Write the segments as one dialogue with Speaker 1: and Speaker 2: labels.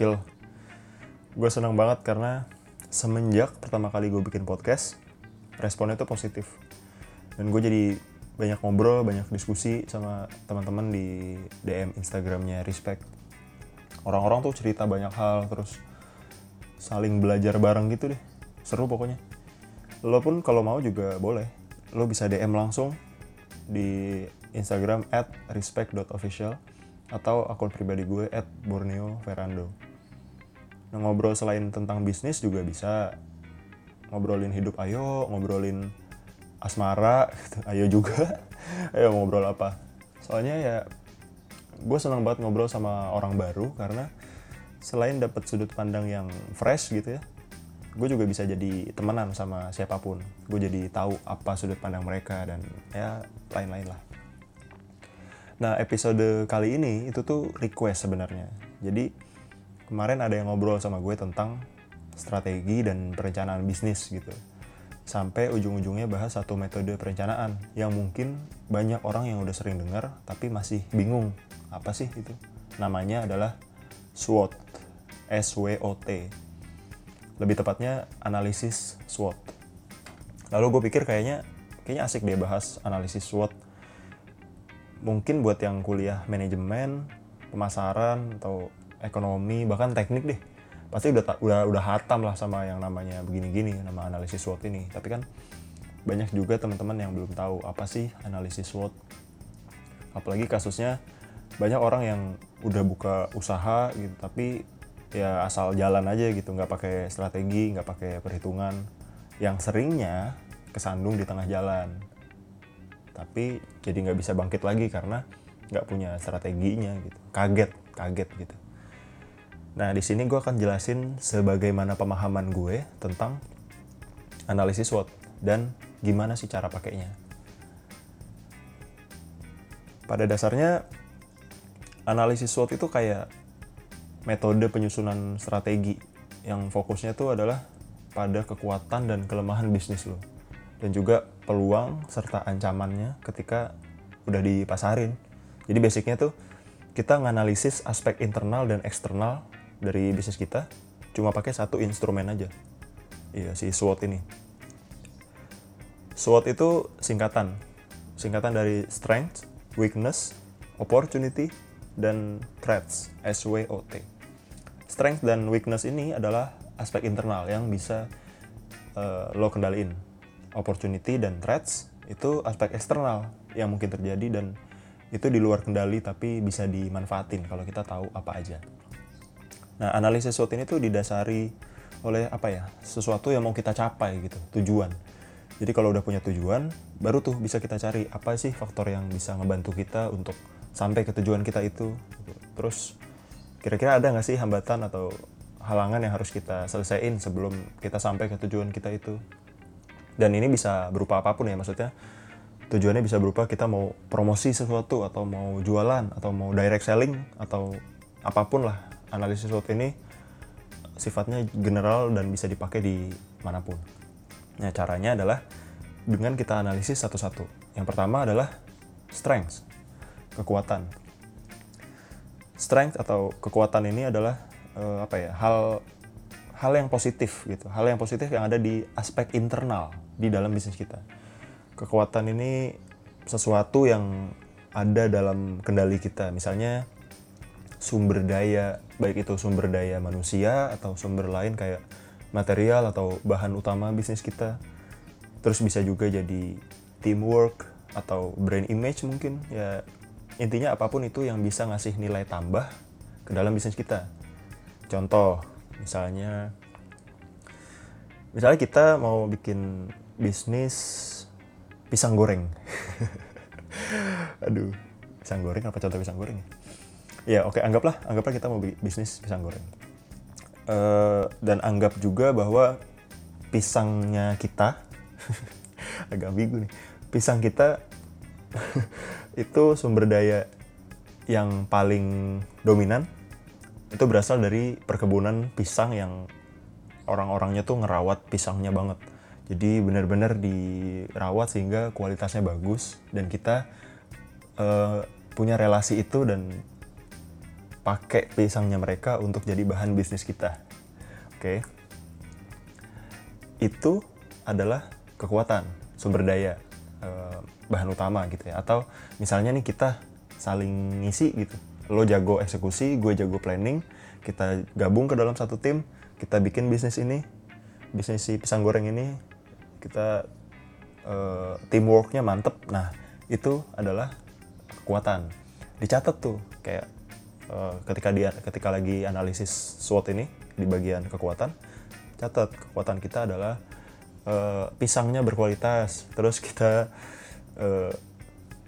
Speaker 1: gokil. Gue senang banget karena semenjak pertama kali gue bikin podcast, responnya tuh positif. Dan gue jadi banyak ngobrol, banyak diskusi sama teman-teman di DM Instagramnya Respect. Orang-orang tuh cerita banyak hal, terus saling belajar bareng gitu deh. Seru pokoknya. Lo pun kalau mau juga boleh. Lo bisa DM langsung di Instagram at respect.official atau akun pribadi gue at Borneo Verando. Nah, ngobrol selain tentang bisnis juga bisa ngobrolin hidup ayo, ngobrolin asmara, gitu. ayo juga, ayo ngobrol apa. Soalnya ya gue senang banget ngobrol sama orang baru karena selain dapat sudut pandang yang fresh gitu ya, gue juga bisa jadi temenan sama siapa pun. Gue jadi tahu apa sudut pandang mereka dan ya lain-lain lah. Nah episode kali ini itu tuh request sebenarnya. Jadi kemarin ada yang ngobrol sama gue tentang strategi dan perencanaan bisnis gitu. Sampai ujung-ujungnya bahas satu metode perencanaan yang mungkin banyak orang yang udah sering dengar tapi masih bingung apa sih itu. Namanya adalah SWOT. S-W-O-T. Lebih tepatnya analisis SWOT. Lalu gue pikir kayaknya kayaknya asik deh bahas analisis SWOT mungkin buat yang kuliah manajemen, pemasaran atau ekonomi bahkan teknik deh. Pasti udah udah udah hatam lah sama yang namanya begini-gini nama analisis SWOT ini. Tapi kan banyak juga teman-teman yang belum tahu apa sih analisis SWOT. Apalagi kasusnya banyak orang yang udah buka usaha gitu tapi ya asal jalan aja gitu nggak pakai strategi nggak pakai perhitungan. Yang seringnya kesandung di tengah jalan. Tapi jadi nggak bisa bangkit lagi karena nggak punya strateginya gitu. Kaget kaget gitu nah di sini gue akan jelasin sebagaimana pemahaman gue tentang analisis SWOT dan gimana sih cara pakainya pada dasarnya analisis SWOT itu kayak metode penyusunan strategi yang fokusnya tuh adalah pada kekuatan dan kelemahan bisnis lo dan juga peluang serta ancamannya ketika udah dipasarin. Jadi basicnya tuh kita nganalisis aspek internal dan eksternal dari bisnis kita cuma pakai satu instrumen aja. Iya si SWOT ini. SWOT itu singkatan. Singkatan dari strength, weakness, opportunity, dan threats. SWOT. Strength dan weakness ini adalah aspek internal yang bisa uh, lo kendaliin opportunity dan threats itu aspek eksternal yang mungkin terjadi dan itu di luar kendali tapi bisa dimanfaatin kalau kita tahu apa aja. Nah, analisis SWOT ini tuh didasari oleh apa ya? Sesuatu yang mau kita capai gitu, tujuan. Jadi kalau udah punya tujuan, baru tuh bisa kita cari apa sih faktor yang bisa ngebantu kita untuk sampai ke tujuan kita itu. Terus kira-kira ada nggak sih hambatan atau halangan yang harus kita selesaiin sebelum kita sampai ke tujuan kita itu? dan ini bisa berupa apa pun ya maksudnya tujuannya bisa berupa kita mau promosi sesuatu atau mau jualan atau mau direct selling atau apa pun lah analisis SWOT ini sifatnya general dan bisa dipakai di mana pun. Nah caranya adalah dengan kita analisis satu-satu. Yang pertama adalah strength, kekuatan. Strength atau kekuatan ini adalah uh, apa ya hal hal yang positif gitu, hal yang positif yang ada di aspek internal di dalam bisnis kita. Kekuatan ini sesuatu yang ada dalam kendali kita. Misalnya sumber daya, baik itu sumber daya manusia atau sumber lain kayak material atau bahan utama bisnis kita. Terus bisa juga jadi teamwork atau brand image mungkin ya intinya apa pun itu yang bisa ngasih nilai tambah ke dalam bisnis kita. Contoh, misalnya misalnya kita mau bikin bisnis pisang goreng. Aduh, pisang goreng apa contoh pisang goreng ya? Ya oke, okay, anggaplah anggaplah kita mau bisnis pisang goreng. Uh, dan anggap juga bahwa pisangnya kita agak ambigu nih. Pisang kita itu sumber daya yang paling dominan itu berasal dari perkebunan pisang yang orang-orangnya tuh ngerawat pisangnya banget jadi benar-benar dirawat sehingga kualitasnya bagus dan kita uh, punya relasi itu dan pakai pisangnya mereka untuk jadi bahan bisnis kita. Oke. Itu adalah kekuatan, sumber daya, eh, bahan utama gitu ya. Atau misalnya nih kita saling ngisi gitu. Lo jago eksekusi, gue jago planning, kita gabung ke dalam satu tim, kita bikin bisnis ini, bisnis si pisang goreng ini, kita uh, teamworknya mantep. Nah itu adalah kekuatan. Dicatat tuh kayak uh, ketika dia ketika lagi analisis SWOT ini di bagian kekuatan, catat kekuatan kita adalah uh, pisangnya berkualitas, terus kita uh,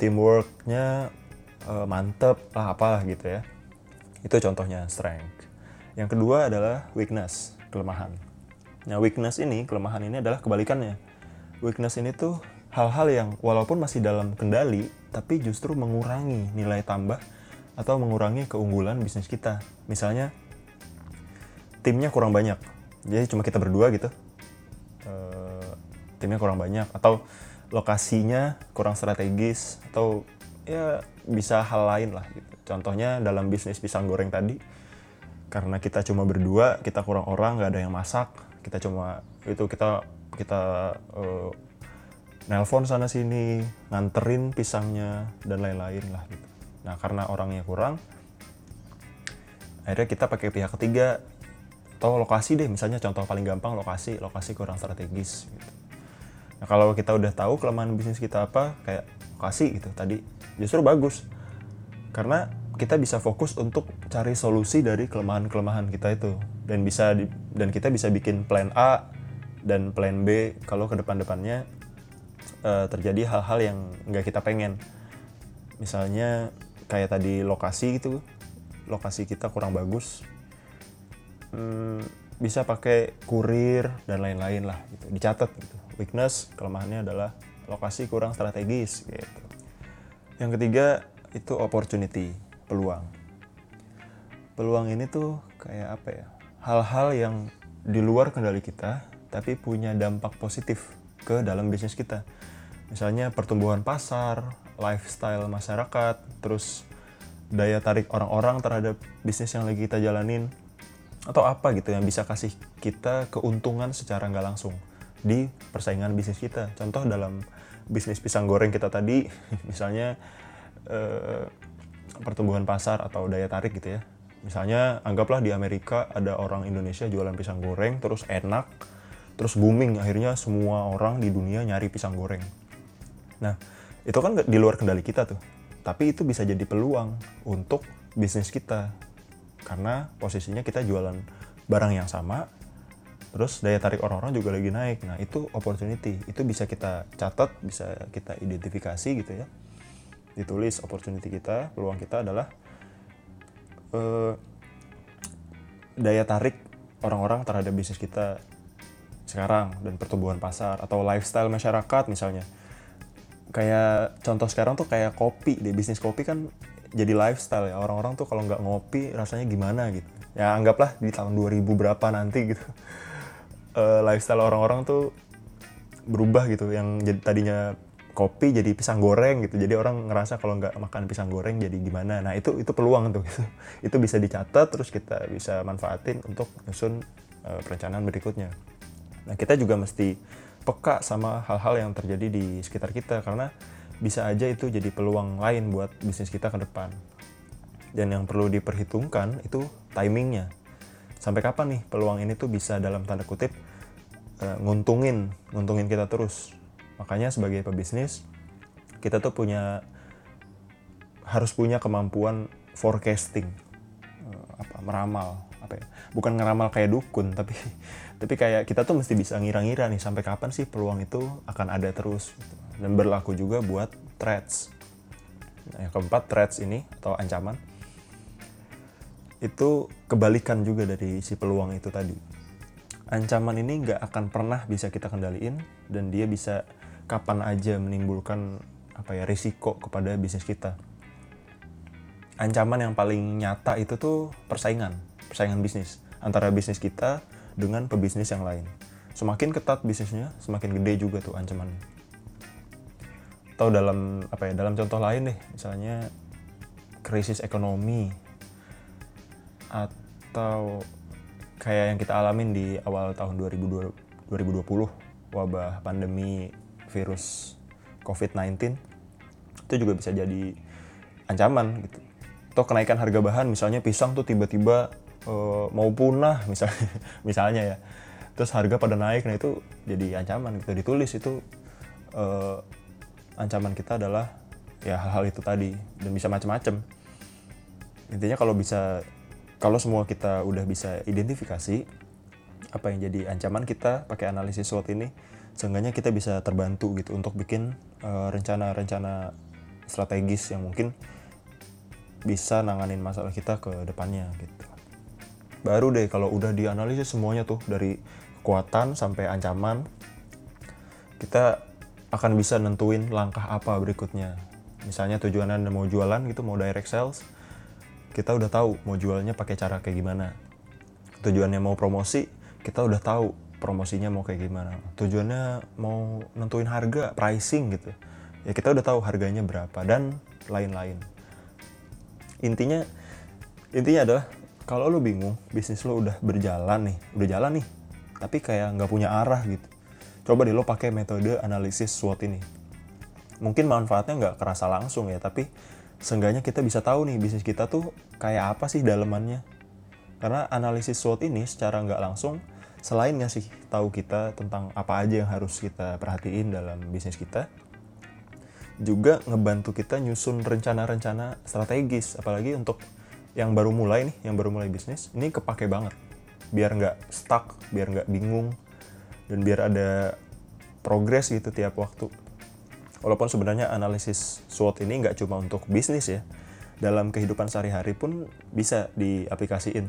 Speaker 1: teamworknya uh, mantep lah apalah gitu ya. Itu contohnya strength. Yang kedua adalah weakness, kelemahan. Nah weakness ini, kelemahan ini adalah kebalikannya. Weakness ini tuh hal-hal yang walaupun masih dalam kendali, tapi justru mengurangi nilai tambah atau mengurangi keunggulan bisnis kita. Misalnya timnya kurang banyak, jadi cuma kita berdua gitu. E, timnya kurang banyak atau lokasinya kurang strategis atau ya bisa hal lain lah gitu. Contohnya dalam bisnis pisang goreng tadi, karena kita cuma berdua, kita kurang orang, nggak ada yang masak, kita cuma itu kita kita uh, nelpon sana sini, nganterin pisangnya dan lain-lain lah gitu. Nah karena orangnya kurang, akhirnya kita pakai pihak ketiga. Atau lokasi deh, misalnya contoh paling gampang lokasi, lokasi kurang strategis. Gitu. Nah kalau kita udah tahu kelemahan bisnis kita apa, kayak lokasi gitu. Tadi, justru bagus. Karena kita bisa fokus untuk cari solusi dari kelemahan-kelemahan kita itu. Dan bisa di, dan kita bisa bikin plan A dan plan B kalau ke depan-depannya uh, terjadi hal-hal yang nggak kita pengen. Misalnya kayak tadi lokasi gitu. Lokasi kita kurang bagus. Hmm, bisa pakai kurir dan lain-lain lah gitu. Dicatat gitu. Weakness kelemahannya adalah lokasi kurang strategis gitu. Yang ketiga itu opportunity peluang. Peluang ini tuh kayak apa ya? Hal-hal yang di luar kendali kita tapi punya dampak positif ke dalam bisnis kita. Misalnya pertumbuhan pasar, lifestyle masyarakat, terus daya tarik orang-orang terhadap bisnis yang lagi kita jalanin, atau apa gitu yang bisa kasih kita keuntungan secara nggak langsung di persaingan bisnis kita. Contoh dalam bisnis pisang goreng kita tadi, misalnya eh, pertumbuhan pasar atau daya tarik gitu ya. Misalnya anggaplah di Amerika ada orang Indonesia jualan pisang goreng terus enak, terus booming akhirnya semua orang di dunia nyari pisang goreng Nah, itu kan di luar kendali kita tuh. Tapi itu bisa jadi peluang untuk bisnis kita. Karena posisinya kita jualan barang yang sama, terus daya tarik orang-orang juga lagi naik. Nah, itu opportunity. Itu bisa kita catat, bisa kita identifikasi gitu ya. Ditulis opportunity kita, peluang kita adalah uh, daya tarik orang-orang terhadap bisnis kita sekarang dan pertumbuhan pasar atau lifestyle masyarakat misalnya kayak contoh sekarang tuh kayak kopi deh bisnis kopi kan jadi lifestyle ya. Orang-orang tuh kalau nggak ngopi rasanya gimana gitu. Ya anggaplah di tahun 2000 berapa nanti gitu. Uh, lifestyle orang-orang tuh berubah gitu. Yang tadinya kopi jadi pisang goreng gitu. Jadi orang ngerasa kalau nggak makan pisang goreng jadi gimana. Nah itu itu peluang tuh gitu. itu bisa dicatat terus kita bisa manfaatin untuk nyusun uh, perencanaan berikutnya. Nah kita juga mesti peka sama hal-hal yang terjadi di sekitar kita karena bisa aja itu jadi peluang lain buat bisnis kita ke depan. Dan yang perlu diperhitungkan itu timingnya. Sampai kapan nih peluang ini tuh bisa dalam tanda kutip uh, nguntungin, nguntungin kita terus. Makanya sebagai pebisnis kita tuh punya harus punya kemampuan forecasting, uh, apa meramal, apa ya? Bukan ngeramal kayak dukun tapi tapi kayak kita tuh mesti bisa ngira-ngira nih sampai kapan sih peluang itu akan ada terus gitu. dan berlaku juga buat threats. Nah, yang keempat threats ini atau ancaman itu kebalikan juga dari si peluang itu tadi. Ancaman ini nggak akan pernah bisa kita kendaliin dan dia bisa kapan aja menimbulkan apa ya risiko kepada bisnis kita. Ancaman yang paling nyata itu tuh persaingan persaingan bisnis antara bisnis kita dengan pebisnis yang lain. Semakin ketat bisnisnya, semakin gede juga tuh ancamannya. Atau dalam apa ya? Dalam contoh lain deh, misalnya krisis ekonomi. atau kayak yang kita alamin di awal tahun 2020, 2020 wabah pandemi virus COVID-19 itu juga bisa jadi ancaman gitu. Atau kenaikan harga bahan misalnya pisang tuh tiba-tiba uh, mau punah misalnya misalnya ya. Terus harga pada naik nah itu jadi ancaman gitu ditulis itu uh, ancaman kita adalah ya hal-hal itu tadi dan bisa macam-macam. Intinya kalau bisa kalau semua kita udah bisa identifikasi apa yang jadi ancaman kita pakai analisis SWOT ini seenggaknya kita bisa terbantu gitu untuk bikin eh, rencana-rencana uh, strategis yang mungkin bisa nanganin masalah kita ke depannya gitu. Baru deh kalau udah dianalisis semuanya tuh dari kekuatan sampai ancaman kita akan bisa nentuin langkah apa berikutnya. Misalnya tujuannya mau jualan gitu, mau direct sales, kita udah tahu mau jualnya pakai cara kayak gimana. Tujuannya mau promosi kita udah tahu promosinya mau kayak gimana. Tujuannya mau nentuin harga pricing gitu ya kita udah tahu harganya berapa dan lain-lain. Intinya intinya adalah kalau lo bingung bisnis lo udah berjalan nih udah jalan nih tapi kayak nggak punya arah gitu coba deh lo pakai metode analisis SWOT ini mungkin manfaatnya nggak kerasa langsung ya tapi seenggaknya kita bisa tahu nih bisnis kita tuh kayak apa sih dalemannya. Karena analisis SWOT ini secara nggak langsung selain ngasih tahu kita tentang apa aja yang harus kita perhatiin dalam bisnis kita, juga ngebantu kita nyusun rencana-rencana strategis, apalagi untuk yang baru mulai nih, yang baru mulai bisnis, ini kepake banget. Biar nggak stuck, biar nggak bingung, dan biar ada progres gitu tiap waktu. Walaupun sebenarnya analisis SWOT ini nggak cuma untuk bisnis ya, dalam kehidupan sehari-hari pun bisa diaplikasiin.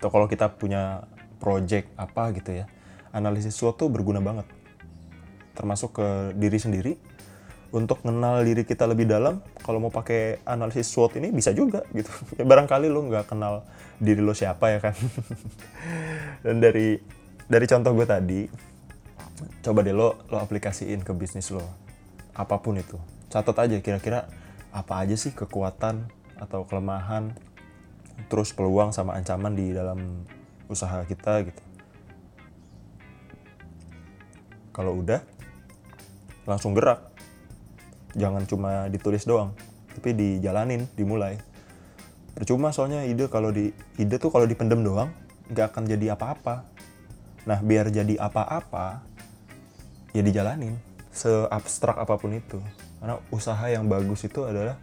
Speaker 1: Atau kalau kita punya project apa gitu ya, analisis SWOT tuh berguna banget. Termasuk ke diri sendiri, untuk kenal diri kita lebih dalam, kalau mau pakai analisis SWOT ini bisa juga gitu. Ya, barangkali lo nggak kenal diri lo siapa ya kan. Dan dari dari contoh gue tadi, coba deh lo lo aplikasiin ke bisnis lo apa pun itu catat aja kira-kira apa aja sih kekuatan atau kelemahan terus peluang sama ancaman di dalam usaha kita gitu kalau udah langsung gerak jangan cuma ditulis doang tapi dijalanin dimulai. Percuma soalnya ide kalau di ide tuh kalau dipendem doang nggak akan jadi apa-apa. Nah biar jadi apa-apa ya dijalanin seabstrak apa pun itu. Karena usaha yang bagus itu adalah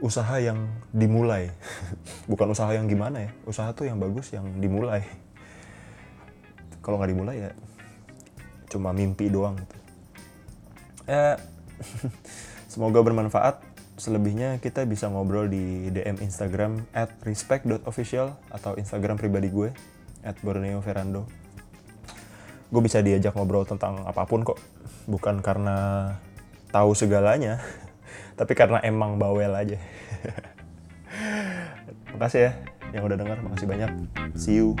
Speaker 1: usaha yang dimulai. Bukan usaha yang gimana ya usaha tuh yang bagus yang dimulai. Kalau nggak dimulai ya cuma mimpi doang gitu. Ya semoga bermanfaat. Selebihnya kita bisa ngobrol di DM Instagram at respect.official atau Instagram pribadi gue at Borneo Verando gue bisa diajak ngobrol tentang apa pun kok. Bukan karena tahu segalanya tapi karena emang bawel aja. Makasih ya yang udah dengar makasih banyak. See you